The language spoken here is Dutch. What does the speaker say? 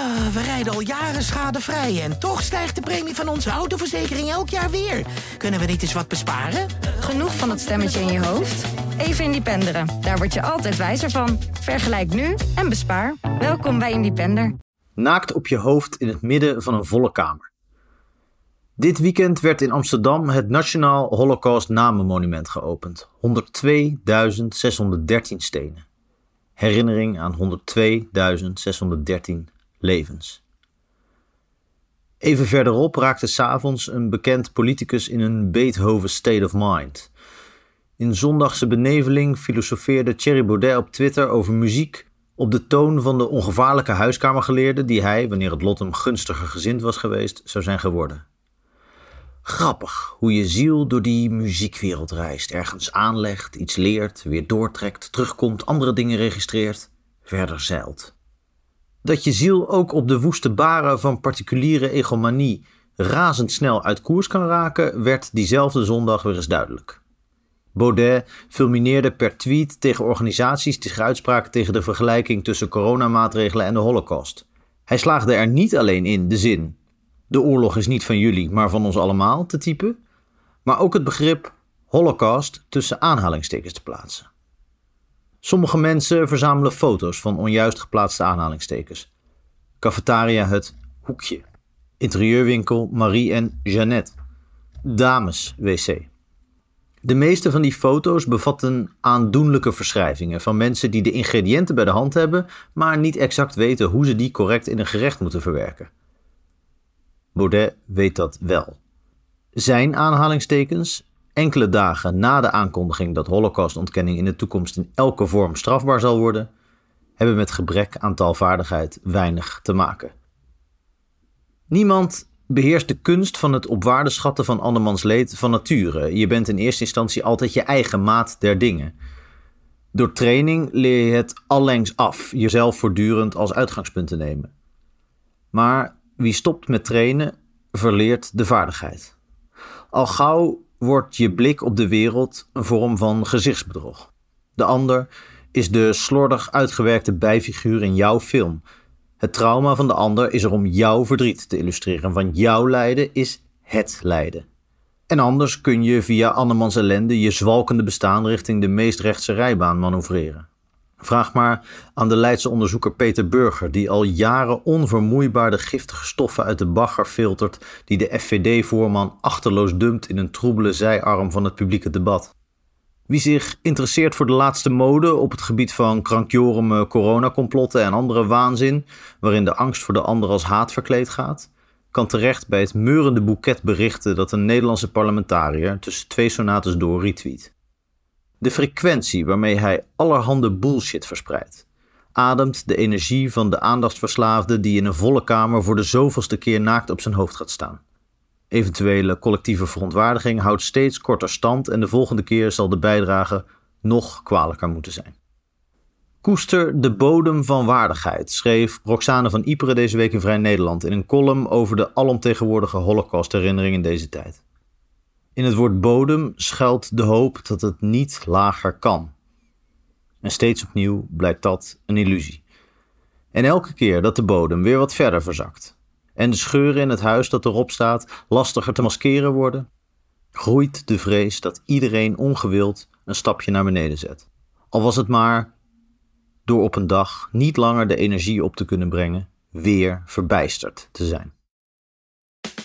Ah, we rijden al jaren schadevrij en toch stijgt de premie van onze autoverzekering elk jaar weer. Kunnen we niet eens wat besparen? Genoeg van dat stemmetje in je hoofd? Even Independeren. Daar word je altijd wijzer van. Vergelijk nu en bespaar. Welkom bij Independer. Naakt op je hoofd in het midden van een volle kamer. Dit weekend werd in Amsterdam het Nationaal Holocaust Namenmonument geopend. 102.613 stenen. Herinnering aan 102.613 levens. Even verderop raakte s'avonds een bekend politicus in een Beethoven state of mind. In zondagse beneveling filosofeerde Thierry Baudet op Twitter over muziek op de toon van de ongevaarlijke huiskamergeleerde die hij, wanneer het lot hem gunstiger gezind was geweest, zou zijn geworden. Grappig hoe je ziel door die muziekwereld reist, ergens aanlegt, iets leert, weer doortrekt, terugkomt, andere dingen registreert, verder zeilt. Dat je ziel ook op de woeste baren van particuliere egomanie razendsnel uit koers kan raken, werd diezelfde zondag weer eens duidelijk. Baudet fulmineerde per tweet tegen organisaties die zich uitspraken tegen de vergelijking tussen coronamaatregelen en de Holocaust. Hij slaagde er niet alleen in de zin: de oorlog is niet van jullie, maar van ons allemaal te typen, maar ook het begrip Holocaust tussen aanhalingstekens te plaatsen. Sommige mensen verzamelen foto's van onjuist geplaatste aanhalingstekens. Cafetaria het Hoekje. Interieurwinkel Marie en Jeannette. Dames wc. De meeste van die foto's bevatten aandoenlijke verschrijvingen van mensen die de ingrediënten bij de hand hebben, maar niet exact weten hoe ze die correct in een gerecht moeten verwerken. Baudet weet dat wel. Zijn aanhalingstekens enkele dagen na de aankondiging dat holocaustontkenning in de toekomst in elke vorm strafbaar zal worden, hebben met gebrek aan taalvaardigheid weinig te maken. Niemand beheerst de kunst van het op waarde schatten van andermans leed van nature. Je bent in eerste instantie altijd je eigen maat der dingen. Door training leer je het allengs af, jezelf voortdurend als uitgangspunt te nemen. Maar wie stopt met trainen, verleert de vaardigheid. Al gauw wordt je blik op de wereld een vorm van gezichtsbedrog. De ander is de slordig uitgewerkte bijfiguur in jouw film. Het trauma van de ander is er om jouw verdriet te illustreren, want jouw lijden is het lijden. En anders kun je via andermans ellende je zwalkende bestaan richting de meest rechtse rijbaan manoeuvreren. Vraag maar aan de Leidse onderzoeker Peter Burger, die al jaren onvermoeibaar de giftige stoffen uit de bagger filtert die de FVD-voorman achterloos dumpt in een troebele zijarm van het publieke debat. Wie zich interesseert voor de laatste mode op het gebied van krankjoreme coronacomplotten en andere waanzin, waarin de angst voor de ander als haat verkleed gaat, kan terecht bij het meurende boeket berichten dat een Nederlandse parlementariër tussen twee sonates door retweet. De frequentie waarmee hij allerhande bullshit verspreidt, ademt de energie van de aandachtsverslaafde die in een volle kamer voor de zoveelste keer naakt op zijn hoofd gaat staan. Eventuele collectieve verontwaardiging houdt steeds korter stand en de volgende keer zal de bijdrage nog kwalijker moeten zijn. Koester de bodem van waardigheid, schreef Roxane van Ypres deze week in Vrij Nederland in een column over de alomtegenwoordige Holocaust-herinnering in deze tijd. In het woord bodem schuilt de hoop dat het niet lager kan. En steeds opnieuw blijkt dat een illusie. En elke keer dat de bodem weer wat verder verzakt en de scheuren in het huis dat erop staat lastiger te maskeren worden, groeit de vrees dat iedereen ongewild een stapje naar beneden zet. Al was het maar door op een dag niet langer de energie op te kunnen brengen, weer verbijsterd te zijn.